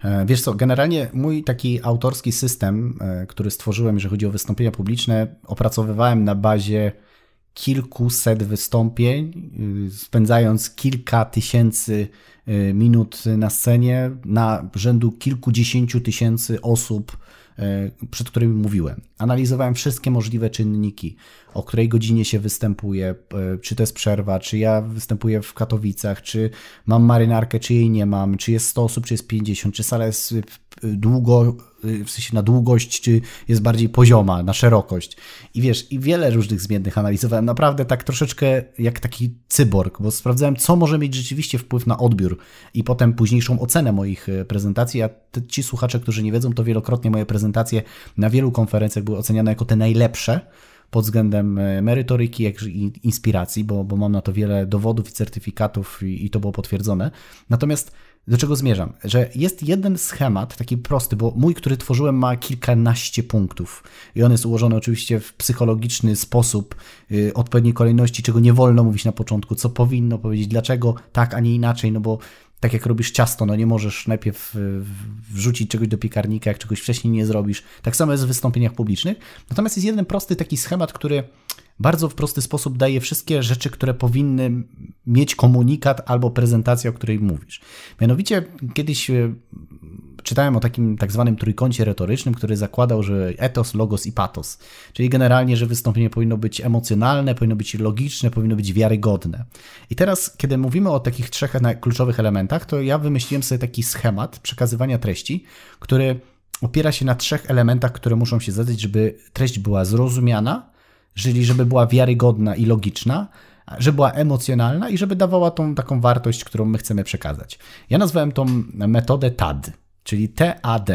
Speaker 2: E, wiesz co, generalnie mój taki autorski system, e, który stworzyłem, jeżeli chodzi o wystąpienia publiczne, opracowywałem na bazie kilkuset wystąpień, y, spędzając kilka tysięcy y, minut na scenie na rzędu kilkudziesięciu tysięcy osób, y, przed którymi mówiłem. Analizowałem wszystkie możliwe czynniki, o której godzinie się występuje, czy to jest przerwa, czy ja występuję w Katowicach, czy mam marynarkę, czy jej nie mam, czy jest 100 osób, czy jest 50, czy sala jest długo, w sensie na długość, czy jest bardziej pozioma, na szerokość. I wiesz, i wiele różnych zmiennych analizowałem. Naprawdę tak troszeczkę jak taki cyborg, bo sprawdzałem, co może mieć rzeczywiście wpływ na odbiór i potem późniejszą ocenę moich e, prezentacji. A ci słuchacze, którzy nie wiedzą, to wielokrotnie moje prezentacje na wielu konferencjach były oceniane jako te najlepsze pod względem e, merytoryki, jak i inspiracji, bo, bo mam na to wiele dowodów i certyfikatów i, i to było potwierdzone. Natomiast do czego zmierzam? Że jest jeden schemat, taki prosty, bo mój, który tworzyłem, ma kilkanaście punktów i on jest ułożony oczywiście w psychologiczny sposób, yy, odpowiedniej kolejności, czego nie wolno mówić na początku, co powinno powiedzieć, dlaczego tak, a nie inaczej, no bo tak jak robisz ciasto, no nie możesz najpierw y, wrzucić czegoś do piekarnika, jak czegoś wcześniej nie zrobisz. Tak samo jest w wystąpieniach publicznych. Natomiast jest jeden prosty taki schemat, który bardzo w prosty sposób daje wszystkie rzeczy, które powinny mieć komunikat albo prezentację, o której mówisz. Mianowicie kiedyś e, czytałem o takim tak zwanym trójkącie retorycznym, który zakładał, że etos, logos i patos. Czyli generalnie, że wystąpienie powinno być emocjonalne, powinno być logiczne, powinno być wiarygodne. I teraz, kiedy mówimy o takich trzech kluczowych elementach, to ja wymyśliłem sobie taki schemat przekazywania treści, który opiera się na trzech elementach, które muszą się zdarzyć, żeby treść była zrozumiana, czyli żeby była wiarygodna i logiczna, żeby była emocjonalna i żeby dawała tą taką wartość, którą my chcemy przekazać. Ja nazwałem tą metodę TAD, czyli TAD.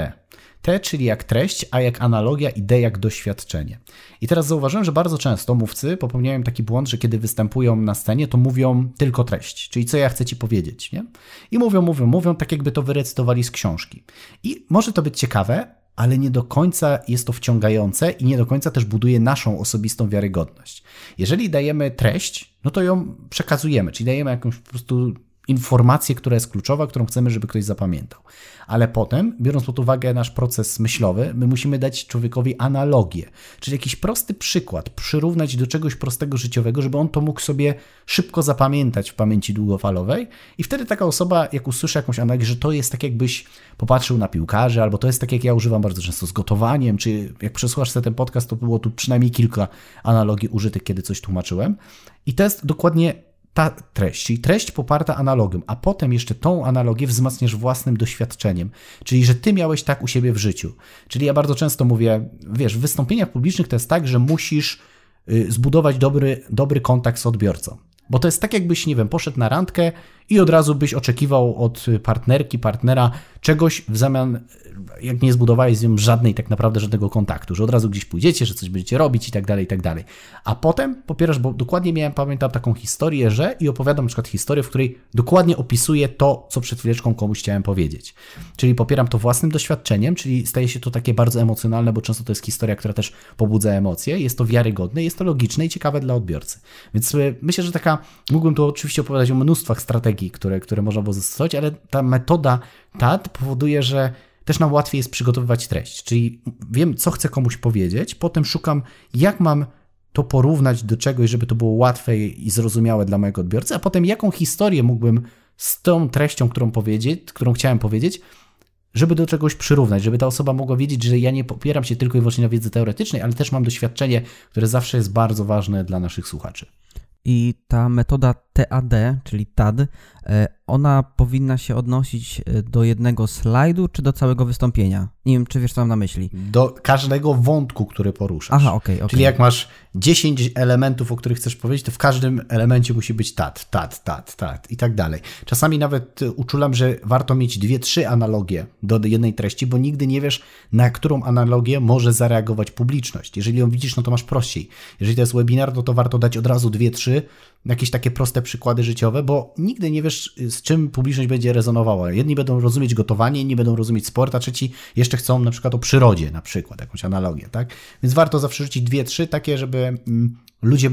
Speaker 2: T, czyli jak treść, a jak analogia i D jak doświadczenie. I teraz zauważyłem, że bardzo często mówcy popełniają taki błąd, że kiedy występują na scenie, to mówią tylko treść, czyli co ja chcę ci powiedzieć, nie? I mówią, mówią, mówią, tak jakby to wyrecytowali z książki. I może to być ciekawe, ale nie do końca jest to wciągające i nie do końca też buduje naszą osobistą wiarygodność. Jeżeli dajemy treść, no to ją przekazujemy, czyli dajemy jakąś po prostu informację, która jest kluczowa, którą chcemy, żeby ktoś zapamiętał. Ale potem, biorąc pod uwagę nasz proces myślowy, my musimy dać człowiekowi analogię, czyli jakiś prosty przykład, przyrównać do czegoś prostego życiowego, żeby on to mógł sobie szybko zapamiętać w pamięci długofalowej i wtedy taka osoba, jak usłyszy jakąś analogię, że to jest tak jakbyś popatrzył na piłkarzy, albo to jest tak jak ja używam bardzo często z gotowaniem, czy jak przesłuchasz ten podcast, to było tu przynajmniej kilka analogii użytych, kiedy coś tłumaczyłem. I to jest dokładnie ta treść, czyli treść poparta analogią, a potem jeszcze tą analogię wzmacniasz własnym doświadczeniem, czyli że ty miałeś tak u siebie w życiu. Czyli ja bardzo często mówię, wiesz, w wystąpieniach publicznych to jest tak, że musisz y, zbudować dobry, dobry kontakt z odbiorcą. Bo to jest tak, jakbyś, nie wiem, poszedł na randkę i od razu byś oczekiwał od partnerki, partnera czegoś w zamian, jak nie zbudowałeś z nią żadnej, tak naprawdę żadnego kontaktu, że od razu gdzieś pójdziecie, że coś będziecie robić i tak dalej, i tak dalej. A potem popierasz, bo dokładnie miałem, pamiętam taką historię, że i opowiadam na przykład historię, w której dokładnie opisuję to, co przed chwileczką komuś chciałem powiedzieć. Czyli popieram to własnym doświadczeniem, czyli staje się to takie bardzo emocjonalne, bo często to jest historia, która też pobudza emocje, jest to wiarygodne, jest to logiczne i ciekawe dla odbiorcy. Więc e, myślę, że taka, mógłbym tu oczywiście opowiadać o mnóstwach strategii, które, które można było zastosować, ale ta metoda TAT powoduje, że też nam łatwiej jest przygotowywać treść. Czyli wiem, co chcę komuś powiedzieć, potem szukam, jak mam to porównać do czegoś, żeby to było łatwe i zrozumiałe dla mojego odbiorcy, a potem jaką historię mógłbym z tą treścią, którą powiedzieć, którą chciałem powiedzieć, żeby do czegoś przyrównać, żeby ta osoba mogła wiedzieć, że ja nie popieram się tylko i wyłącznie na wiedzy teoretycznej, ale też mam doświadczenie, które zawsze jest bardzo ważne dla naszych słuchaczy.
Speaker 1: I ta metoda TAD, czyli TAD, ona powinna się odnosić e, do jednego slajdu, czy do całego wystąpienia? Nie wiem, czy wiesz, co mam na myśli.
Speaker 2: Do każdego wątku, który poruszasz.
Speaker 1: Aha, okej, okay, okay.
Speaker 2: Czyli jak masz 10 elementów, o których chcesz powiedzieć, to w każdym elemencie musi być tat, tat, tat, tat i tak dalej. Czasami nawet e, uczulam, że warto mieć dwie, trzy analogie do jednej treści, bo nigdy nie wiesz, na którą analogię może zareagować publiczność. Jeżeli ją widzisz, no to masz prościej. Jeżeli to jest webinar, no to warto dać od razu dwie, trzy, jakieś takie proste przykłady życiowe, bo nigdy nie wiesz, z czym publiczność będzie rezonowała. Jedni będą rozumieć gotowanie, inni będą rozumieć sport, a trzeci jeszcze chcą na przykład o przyrodzie, na przykład, jakąś analogię, tak? Więc warto zawsze rzucić dwie, trzy takie, żeby mm, ludzie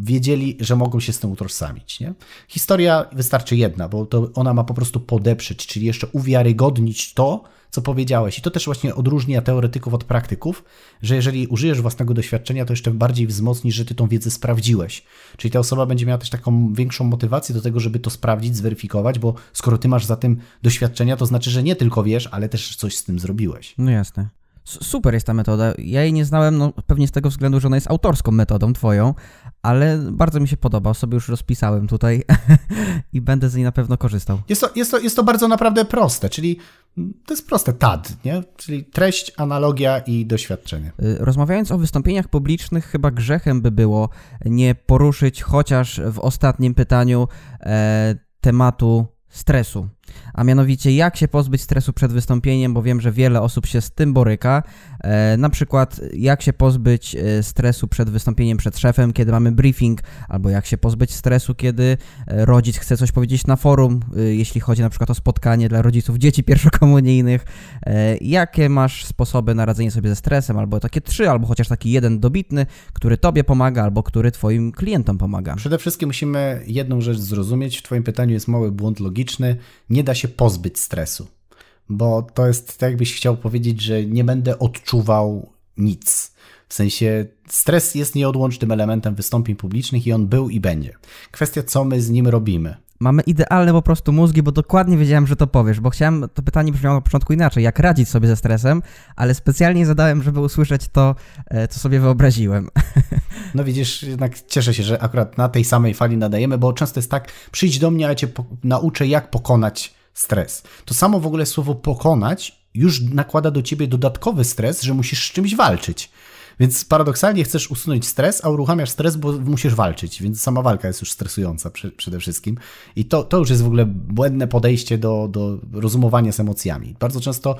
Speaker 2: wiedzieli, że mogą się z tym utożsamić. Nie? Historia wystarczy jedna, bo to ona ma po prostu podeprzeć, czyli jeszcze uwiarygodnić to, co powiedziałeś. I to też właśnie odróżnia teoretyków od praktyków, że jeżeli użyjesz własnego doświadczenia, to jeszcze bardziej wzmocnisz, że ty tą wiedzę sprawdziłeś. Czyli ta osoba będzie miała też taką większą motywację do tego, żeby to sprawdzić, zweryfikować, bo skoro ty masz za tym doświadczenia, to znaczy, że nie tylko wiesz, ale też coś z tym zrobiłeś.
Speaker 1: No jasne. Super jest ta metoda. Ja jej nie znałem, no pewnie z tego względu, że ona jest autorską metodą twoją, ale bardzo mi się podoba. Sobie już rozpisałem tutaj i będę z niej na pewno korzystał.
Speaker 2: Jest to, jest to, jest to bardzo naprawdę proste, czyli to jest proste TAD, nie? czyli treść, analogia i doświadczenie.
Speaker 1: Y, rozmawiając o wystąpieniach publicznych, chyba grzechem by było nie poruszyć chociaż w ostatnim pytaniu e, tematu stresu a mianowicie jak się pozbyć stresu przed wystąpieniem, bo wiem, że wiele osób się z tym boryka. E, na przykład jak się pozbyć e, stresu przed wystąpieniem przed szefem, kiedy mamy briefing, albo jak się pozbyć stresu, kiedy e, rodzic chce coś powiedzieć na forum, jeśli chodzi na przykład o spotkanie dla rodziców dzieci pierwszokomunijnych. Jakie masz sposoby na radzenie sobie ze stresem, albo takie trzy, albo chociaż taki jeden dobitny, który tobie pomaga, albo który twoim klientom pomaga?
Speaker 2: Przede wszystkim musimy jedną rzecz zrozumieć. W twoim pytaniu jest mały błąd logiczny. Nie da się pozbyć stresu, bo to jest tak, jakbyś chciał powiedzieć, że nie będę odczuwał nic. W sensie stres jest nieodłącznym elementem wystąpień publicznych i on był i będzie. Kwestia, co my z nim robimy.
Speaker 1: Mamy idealne po prostu mózgi, bo dokładnie wiedziałem, że to powiesz, bo chciałem, to pytanie brzmiało na początku inaczej, jak radzić sobie ze stresem, ale specjalnie zadałem, żeby usłyszeć to, e, co sobie wyobraziłem.
Speaker 2: No widzisz, jednak cieszę się, że akurat na tej samej fali nadajemy, bo często jest tak, przyjdź do mnie, a ja cię nauczę, jak pokonać stres. To samo w ogóle słowo pokonać już nakłada do ciebie dodatkowy stres, że musisz z czymś walczyć. Więc paradoksalnie chcesz usunąć stres, a uruchamiasz stres, bo musisz walczyć, więc sama walka jest już stresująca przede wszystkim. I to, to już jest w ogóle błędne podejście do, do rozumowania z emocjami. Bardzo często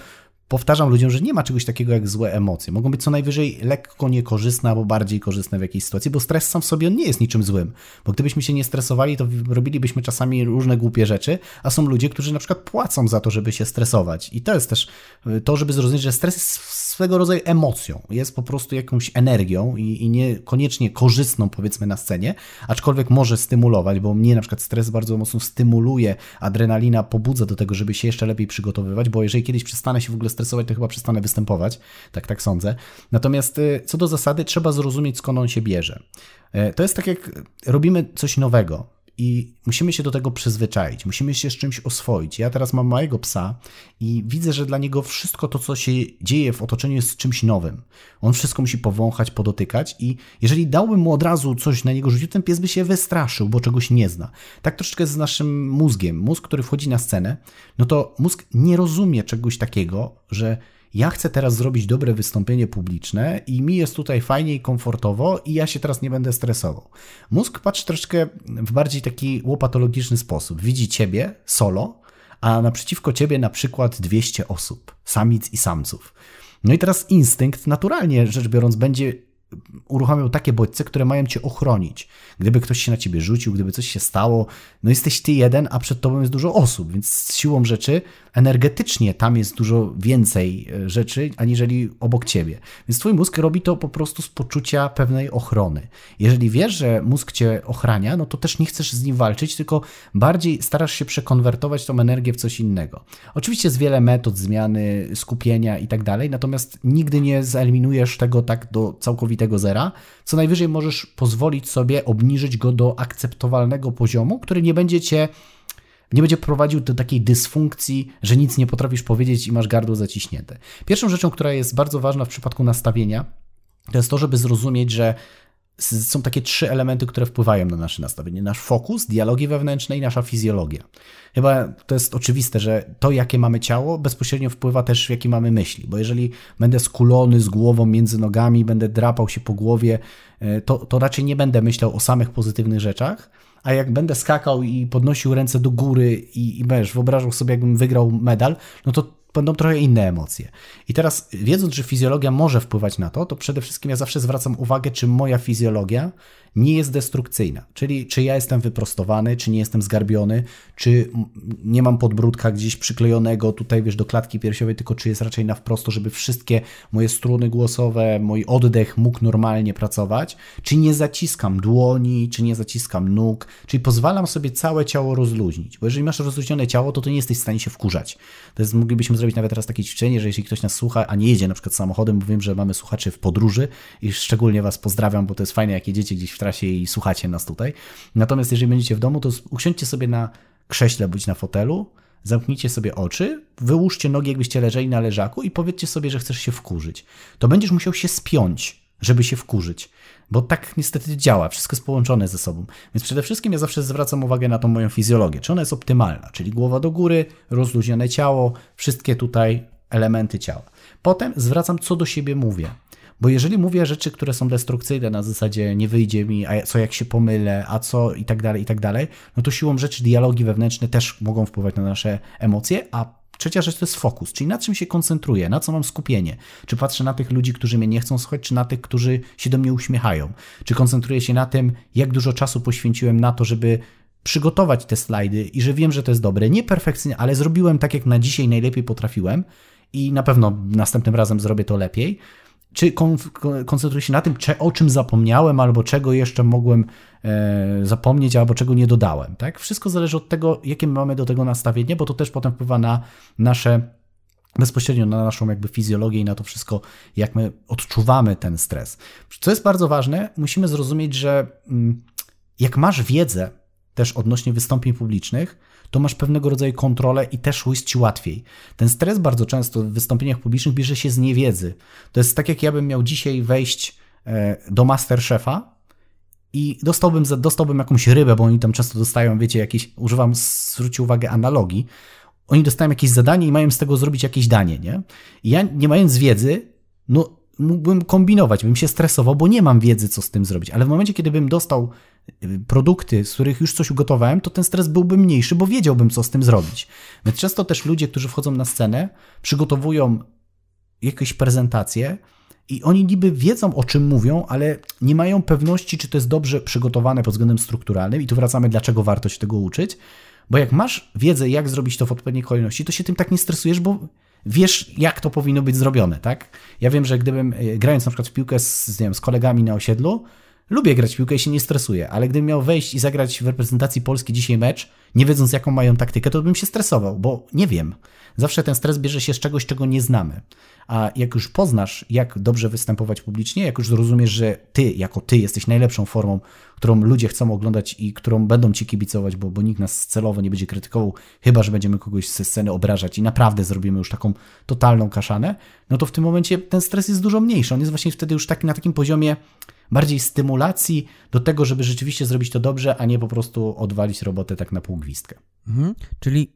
Speaker 2: powtarzam ludziom, że nie ma czegoś takiego jak złe emocje. Mogą być co najwyżej lekko niekorzystne albo bardziej korzystne w jakiejś sytuacji, bo stres sam w sobie on nie jest niczym złym. Bo gdybyśmy się nie stresowali, to robilibyśmy czasami różne głupie rzeczy, a są ludzie, którzy na przykład płacą za to, żeby się stresować. I to jest też y, to, żeby zrozumieć, że stres jest swego rodzaju emocją, jest po prostu jakąś energią i, i niekoniecznie korzystną, powiedzmy, na scenie, aczkolwiek może stymulować, bo mnie na przykład stres bardzo mocno stymuluje, adrenalina pobudza do tego, żeby się jeszcze lepiej przygotowywać, bo jeżeli kiedyś przestanę się w ogóle stresować, to chyba przestanę występować, tak, tak sądzę. Natomiast y, co do zasady, trzeba zrozumieć, skąd on się bierze. Y, to jest tak, jak robimy coś nowego i musimy się do tego przyzwyczaić, musimy się z czymś oswoić. Ja teraz mam małego psa i widzę, że dla niego wszystko to, co się dzieje w otoczeniu, jest czymś nowym. On wszystko musi powąchać, podotykać, i jeżeli dałbym mu od razu coś na niego rzucić, ten pies by się wystraszył, bo czegoś nie zna. Tak troszeczkę z naszym mózgiem. Mózg, który wchodzi na scenę, no to mózg nie rozumie czegoś takiego, że ja chcę teraz zrobić dobre wystąpienie publiczne i mi jest tutaj fajnie i komfortowo i ja się teraz nie będę stresował. Mózg patrzy troszkę w bardziej taki łopatologiczny sposób. Widzi ciebie solo, a naprzeciwko ciebie na przykład 200 osób, samic i samców. No i teraz instynkt, naturalnie rzecz biorąc, będzie uruchamiał takie bodźce, które mają cię ochronić. Gdyby ktoś się na ciebie rzucił, gdyby coś się stało, no jesteś ty jeden, a przed tobą jest dużo osób, więc z siłą rzeczy energetycznie tam jest dużo więcej e, rzeczy, aniżeli obok ciebie. Więc twój mózg robi to po prostu z poczucia pewnej ochrony. Jeżeli wiesz, że mózg cię ochrania, no to też nie chcesz z nim walczyć, tylko bardziej starasz się przekonwertować tą energię w coś innego. Oczywiście jest wiele metod zmiany, skupienia i tak dalej, natomiast nigdy nie zeliminujesz tego tak do całkowitego zera. Co najwyżej możesz pozwolić sobie obniżyć go do akceptowalnego poziomu, który nie będzie cię nie będzie prowadził do takiej dysfunkcji, że nic nie potrafisz powiedzieć i masz gardło zaciśnięte. Pierwszą rzeczą, która jest bardzo ważna w przypadku nastawienia, to jest to, żeby zrozumieć, że są takie trzy elementy, które wpływają na nasze nastawienie. Nasz fokus, dialogi wewnętrzne i nasza fizjologia. Chyba to jest oczywiste, że to, jakie mamy ciało, bezpośrednio wpływa też, jakie mamy myśli. Bo jeżeli będę skulony z głową między nogami, będę drapał się po głowie, e, to, to raczej nie będę myślał o samych pozytywnych rzeczach. A jak będę skakał i podnosił ręce do góry i, i wiesz, wyobrażał sobie, jakbym wygrał medal, no to będą trochę inne emocje. I teraz, wiedząc, że fizjologia może wpływać na to, to przede wszystkim ja zawsze zwracam uwagę, czy moja fizjologia nie jest destrukcyjna. Czyli czy ja jestem wyprostowany, czy nie jestem zgarbiony, czy nie mam podbródka gdzieś przyklejonego tutaj, wiesz, do klatki piersiowej, tylko czy jest raczej na wprost, żeby wszystkie moje struny głosowe, mój oddech mógł normalnie pracować, czy nie zaciskam dłoni, czy nie zaciskam nóg, czyli pozwalam sobie całe ciało rozluźnić. Bo jeżeli masz rozluźnione ciało, to ty nie jesteś w stanie się wkurzać. To jest, moglibyśmy zrobić nawet teraz takie ćwiczenie, że jeśli ktoś nas słucha, a nie jedzie na przykład samochodem, bo wiem, że mamy słuchaczy w podróży i szczególnie was pozdrawiam, bo to jest fajne, jak jedziecie gdzieś w trasie i słuchacie nas tutaj. Natomiast jeżeli będziecie w domu, to usiądźcie sobie na krześle bądź na fotelu, zamknijcie sobie oczy, wyłóżcie nogi, jakbyście leżeli na leżaku i powiedzcie sobie, że chcesz się wkurzyć. To będziesz musiał się spiąć, żeby się wkurzyć. Bo tak niestety działa, wszystko jest połączone ze sobą. Więc przede wszystkim ja zawsze zwracam uwagę na tą moją fizjologię, czy ona jest optymalna, czyli głowa do góry, rozluźnione ciało, wszystkie tutaj elementy ciała. Potem zwracam, co do siebie mówię. Bo jeżeli mówię rzeczy, które są destrukcyjne na zasadzie nie wyjdzie mi, a co jak się pomylę, a co i tak dalej, i tak dalej, no to siłą rzeczy dialogi wewnętrzne też mogą wpływać na nasze emocje, a Trzecia rzecz to jest fokus, czyli na czym się koncentruję, na co mam skupienie. Czy patrzę na tych ludzi, którzy mnie nie chcą słuchać, czy na tych, którzy się do mnie uśmiechają. Czy koncentruję się na tym, jak dużo czasu poświęciłem na to, żeby przygotować te slajdy i że wiem, że to jest dobre. Nie perfekcyjnie, ale zrobiłem tak, jak na dzisiaj najlepiej potrafiłem i na pewno następnym razem zrobię to lepiej czy koncentruję się na tym, o czym zapomniałem, albo czego jeszcze mogłem e, zapomnieć, albo czego nie dodałem. Tak? Wszystko zależy od tego, jakie mamy do tego nastawienie, bo to też potem wpływa na nasze bezpośrednio na naszą jakby fizjologię i na to wszystko, jak my odczuwamy ten stres. Co jest bardzo ważne, musimy zrozumieć, że mm, jak masz wiedzę też odnośnie wystąpień publicznych, to masz pewnego rodzaju kontrolę i też jest ci łatwiej. Ten stres bardzo często w wystąpieniach publicznych bierze się z niewiedzy. To jest tak, jak ja bym miał dzisiaj wejść e, do Masterchefa i dostałbym, dostałbym jakąś rybę, bo oni tam często dostają, wiecie, jakieś, używam, zwróćcie uwagę, analogii. Oni dostają jakieś zadanie i mają z tego zrobić jakieś danie, nie? I ja, nie mając wiedzy, no mógłbym kombinować, bym się stresował, bo nie mam wiedzy, co z tym zrobić. Ale w momencie, kiedy bym dostał produkty, z których już coś ugotowałem, to ten stres byłby mniejszy, bo wiedziałbym, co z tym zrobić. Więc często też ludzie, którzy wchodzą na scenę, przygotowują jakieś prezentacje i oni niby wiedzą, o czym mówią, ale nie mają pewności, czy to jest dobrze przygotowane pod względem strukturalnym. I tu wracamy, dlaczego warto się tego uczyć. Bo jak masz wiedzę, jak zrobić to w odpowiedniej kolejności, to się tym tak nie stresujesz, bo wiesz, jak to powinno być zrobione, tak? Ja wiem, że gdybym, e, grając na przykład w piłkę z, nie wiem, z kolegami na osiedlu, Lubię grać w piłkę i się nie stresuję, ale gdybym miał wejść i zagrać w reprezentacji Polski dzisiaj mecz, nie wiedząc jaką mają taktykę, to bym się stresował, bo nie wiem. Zawsze ten stres bierze się z czegoś, czego nie znamy. A jak już poznasz, jak dobrze występować publicznie, jak już zrozumiesz, że ty, jako ty, jesteś najlepszą formą, którą ludzie chcą oglądać i którą będą ci kibicować, bo, bo nikt nas celowo nie będzie krytykował, chyba że będziemy kogoś ze sceny obrażać i naprawdę zrobimy już taką totalną kaszanę, no to w tym momencie ten stres jest dużo mniejszy. On jest właśnie wtedy już taki, na takim poziomie bardziej stymulacji do tego, żeby rzeczywiście zrobić to dobrze, a nie po prostu odwalić robotę tak na pół gwizdkę.
Speaker 1: Mhm. Czyli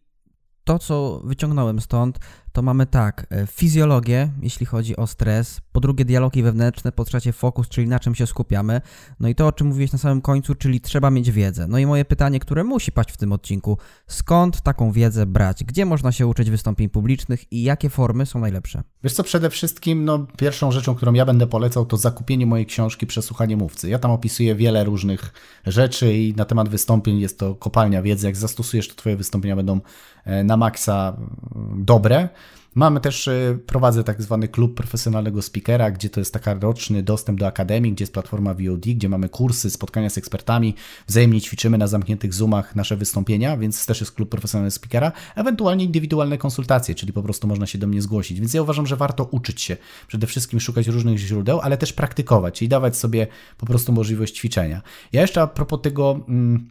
Speaker 1: to, co wyciągnąłem stąd, to mamy tak, e, fizjologię, jeśli chodzi o stres, po drugie dialogi wewnętrzne, po trzecie fokus, czyli na czym się skupiamy, no i to, o czym mówiłeś na samym końcu, czyli trzeba mieć wiedzę. No i moje pytanie, które musi paść w tym odcinku, skąd taką wiedzę brać? Gdzie można się uczyć wystąpień publicznych i jakie formy są najlepsze?
Speaker 2: Wiesz co, przede wszystkim, no pierwszą rzeczą, którą ja będę polecał, to zakupienie mojej książki Przesłuchanie Mówcy. Ja tam opisuję wiele różnych rzeczy i na temat wystąpień jest to kopalnia wiedzy. Jak zastosujesz, to twoje wystąpienia będą e, na maksa mm, dobre. Mamy też, y, prowadzę tak zwany klub profesjonalnego speakera, gdzie to jest taki roczny dostęp do akademii, gdzie jest platforma VOD, gdzie mamy kursy, spotkania z ekspertami, wzajemnie ćwiczymy na zamkniętych Zoomach nasze wystąpienia, więc też jest klub profesjonalnego speakera, ewentualnie indywidualne konsultacje, czyli po prostu można się do mnie zgłosić. Więc ja uważam, że warto uczyć się, przede wszystkim szukać różnych źródeł, ale też praktykować, czyli dawać sobie po prostu możliwość ćwiczenia. Ja jeszcze a propos tego... Mm,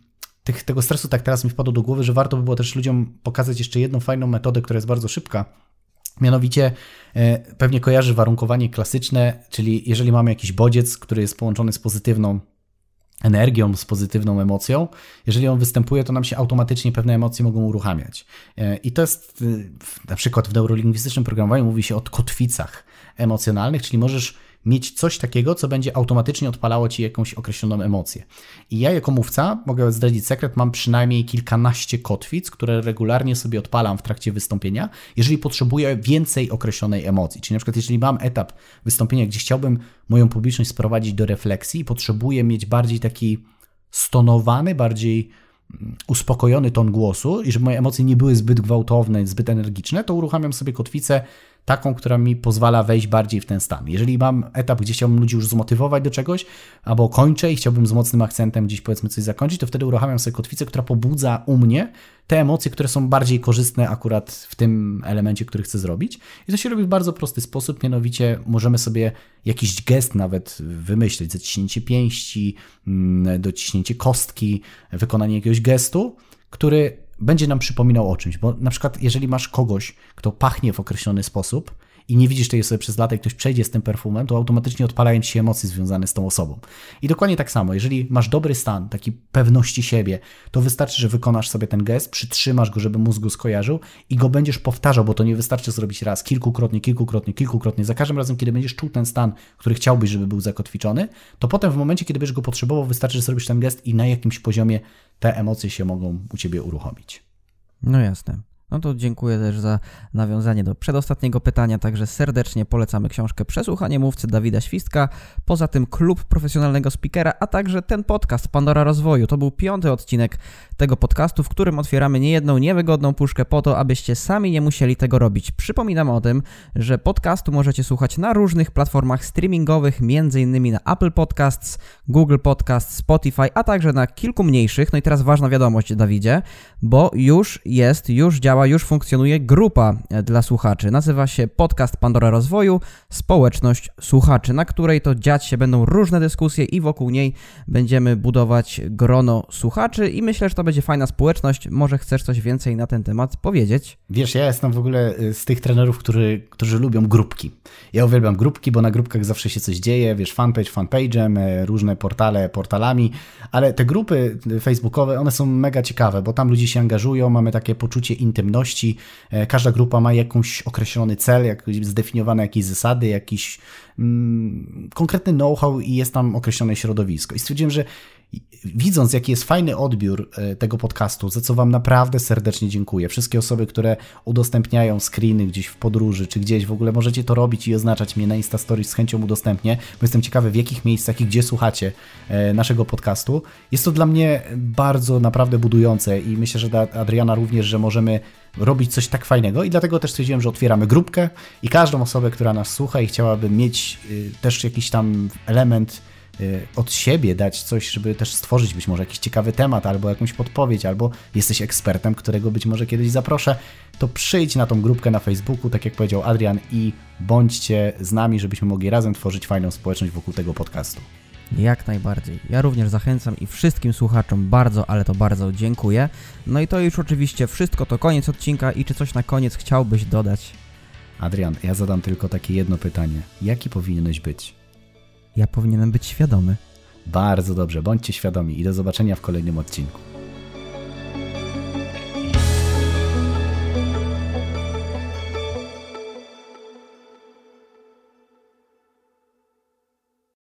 Speaker 2: tego stresu tak teraz mi wpadło do głowy, że warto by było też ludziom pokazać jeszcze jedną fajną metodę, która jest bardzo szybka, Mianowicie e, pewnie kojarzy warunkowanie klasyczne, czyli jeżeli mamy jakiś bodziec, który jest połączony z pozytywną energią, z pozytywną emocją, jeżeli on występuje, to nam się automatycznie pewne emocje mogą uruchamiać. E, I to jest na przykład w neurolingwistycznym programowaniu mówi się o kotwicach emocjonalnych, czyli możesz mieć coś takiego, co będzie automatycznie odpalało ci jakąś określoną emocję. I ja jako mówca, mogę zdradzić sekret, mam przynajmniej kilkanaście kotwic, które regularnie sobie odpalam w trakcie wystąpienia, jeżeli potrzebuję więcej określonej emocji. Czyli na przykład jeżeli mam etap wystąpienia, gdzie chciałbym moją publiczność sprowadzić do refleksji i potrzebuję mieć bardziej taki stonowany, bardziej mm, uspokojony ton głosu i żeby moje emocje nie były zbyt gwałtowne, zbyt energiczne, to uruchamiam sobie kotwicę taką, która mi pozwala wejść bardziej w ten stan. Jeżeli mam etap, gdzie chciałbym ludzi już zmotywować do czegoś, albo kończę i chciałbym z mocnym akcentem gdzieś powiedzmy coś zakończyć, to wtedy uruchamiam sobie kotwicę, która pobudza u mnie te emocje, które są bardziej korzystne akurat w tym elemencie, który chcę zrobić. I to się robi w bardzo prosty sposób, mianowicie możemy sobie jakiś gest nawet wymyślić, zaciśnięcie pięści, mm, dociśnięcie kostki, wykonanie jakiegoś gestu, który będzie nam przypominał o czymś, bo na przykład jeżeli masz kogoś, kto pachnie w określony sposób i nie widzisz tej osoby przez lata i ktoś przejdzie z tym perfumem, to automatycznie odpalają ci się emocje związane z tą osobą. I dokładnie tak samo, jeżeli masz dobry stan, taki pewności siebie, to wystarczy, że wykonasz sobie ten gest, przytrzymasz go, żeby mózg go skojarzył i go będziesz powtarzał, bo to nie wystarczy zrobić raz, kilkukrotnie, kilkukrotnie, kilkukrotnie. Za każdym razem, kiedy będziesz czuł ten stan, który chciałbyś, żeby był zakotwiczony, to potem w momencie, kiedy będziesz go potrzebował, wystarczy, że zrobisz ten gest i na jakimś poziomie te emocje się mogą u ciebie uruchomić.
Speaker 1: No jasne. No to dziękuję też za nawiązanie do przedostatniego pytania, także serdecznie polecamy książkę Przesłuchanie mówcy Dawida Świstka, poza tym klub profesjonalnego speakera, a także ten podcast Pandora Rozwoju. To był piąty odcinek tego podcastu, w którym otwieramy niejedną niewygodną puszkę po to, abyście sami nie musieli tego robić. Przypominam o tym, że podcastu możecie słuchać na różnych platformach streamingowych, m.in. na Apple Podcasts, Google Podcasts, Spotify, a także na kilku mniejszych. No i teraz ważna wiadomość, Dawidzie, bo już jest, już działa działa, już funkcjonuje grupa e, dla słuchaczy. Nazywa się Podcast Pandora Rozwoju Społeczność Słuchaczy, na której to dziać się będą różne dyskusje i wokół niej będziemy budować grono słuchaczy i myślę, że to będzie fajna społeczność. Może chcesz coś więcej na ten temat powiedzieć?
Speaker 2: Wiesz, ja jestem w ogóle y, z tych trenerów, którzy, którzy lubią grupki. Ja uwielbiam grupki, bo na grupkach zawsze się coś dzieje, wiesz, fanpage fanpage'em, e, różne portale portalami, ale te grupy facebookowe, one są mega ciekawe, bo tam ludzie się angażują, mamy takie poczucie intymności, intymności. E, każda grupa ma jakiś określony cel, jak, zdefiniowane jakieś zasady, jakiś mm, konkretny know-how i jest tam określone środowisko. I stwierdziłem, że widząc, jaki jest fajny odbiór e, tego podcastu, za co Wam naprawdę serdecznie dziękuję. Wszystkie osoby, które udostępniają screeny gdzieś w podróży, czy gdzieś w ogóle możecie to robić i oznaczać mnie na Instastory, z chęcią udostępnię, bo jestem ciekawy, w jakich miejscach i gdzie słuchacie e, naszego podcastu. Jest to dla mnie bardzo naprawdę budujące i myślę, że dla Adriana również, że możemy robić coś tak fajnego i dlatego też stwierdziłem, że otwieramy grupkę i każdą osobę, która nas słucha i chciałaby mieć y, też jakiś tam element od siebie dać coś, żeby też stworzyć być może jakiś ciekawy temat, albo jakąś podpowiedź, albo jesteś ekspertem, którego być może kiedyś zaproszę, to przyjdź na tą grupkę na Facebooku, tak jak powiedział Adrian, i bądźcie z nami, żebyśmy mogli razem tworzyć fajną społeczność wokół tego podcastu.
Speaker 1: Jak najbardziej. Ja również zachęcam i wszystkim słuchaczom bardzo, ale to bardzo dziękuję. No i to już oczywiście wszystko, to koniec odcinka i czy coś na koniec chciałbyś dodać?
Speaker 2: Adrian, ja zadam tylko takie jedno pytanie. Jaki powinieneś być?
Speaker 1: Ja powinienem być świadomy.
Speaker 2: Bardzo dobrze, bądźcie świadomi i do zobaczenia w kolejnym odcinku.